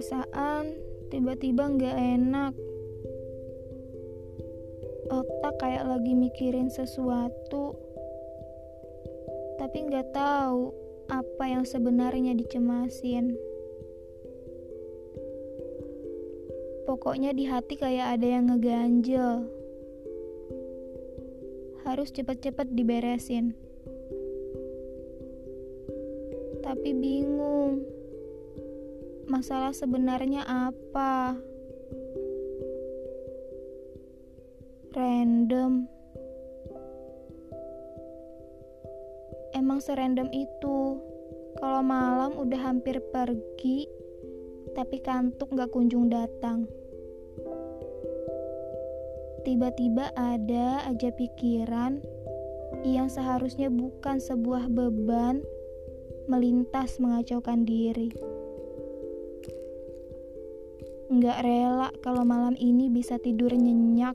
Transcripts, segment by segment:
perasaan tiba-tiba nggak enak. Otak kayak lagi mikirin sesuatu, tapi nggak tahu apa yang sebenarnya dicemasin. Pokoknya di hati kayak ada yang ngeganjel. Harus cepet-cepet diberesin. Tapi bingung. Masalah sebenarnya apa? Random. Emang serandom itu. Kalau malam udah hampir pergi, tapi kantuk gak kunjung datang. Tiba-tiba ada aja pikiran yang seharusnya bukan sebuah beban melintas mengacaukan diri. Nggak rela kalau malam ini bisa tidur nyenyak.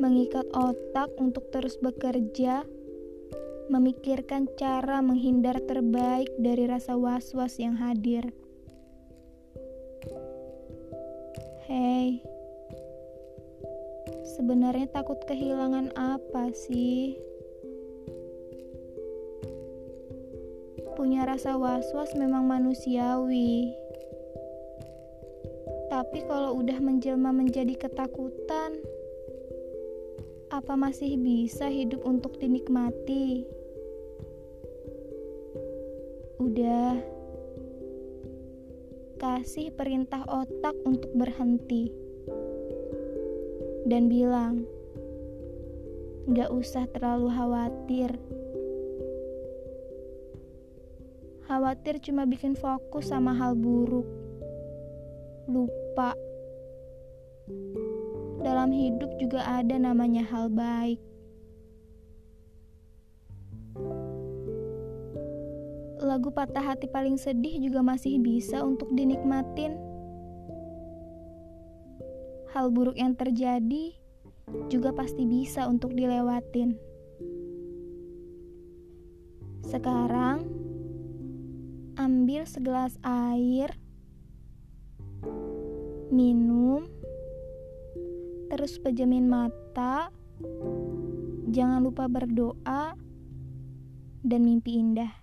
Mengikat otak untuk terus bekerja, memikirkan cara menghindar terbaik dari rasa was-was yang hadir. Hei, sebenarnya takut kehilangan apa sih? Punya rasa was-was memang manusiawi. Tapi kalau udah menjelma menjadi ketakutan, apa masih bisa hidup untuk dinikmati? Udah kasih perintah otak untuk berhenti dan bilang, "Gak usah terlalu khawatir." Khawatir cuma bikin fokus sama hal buruk, lupa. Dalam hidup juga ada namanya hal baik. lagu patah hati paling sedih juga masih bisa untuk dinikmatin. Hal buruk yang terjadi juga pasti bisa untuk dilewatin. Sekarang, ambil segelas air, minum, terus pejamin mata, jangan lupa berdoa, dan mimpi indah.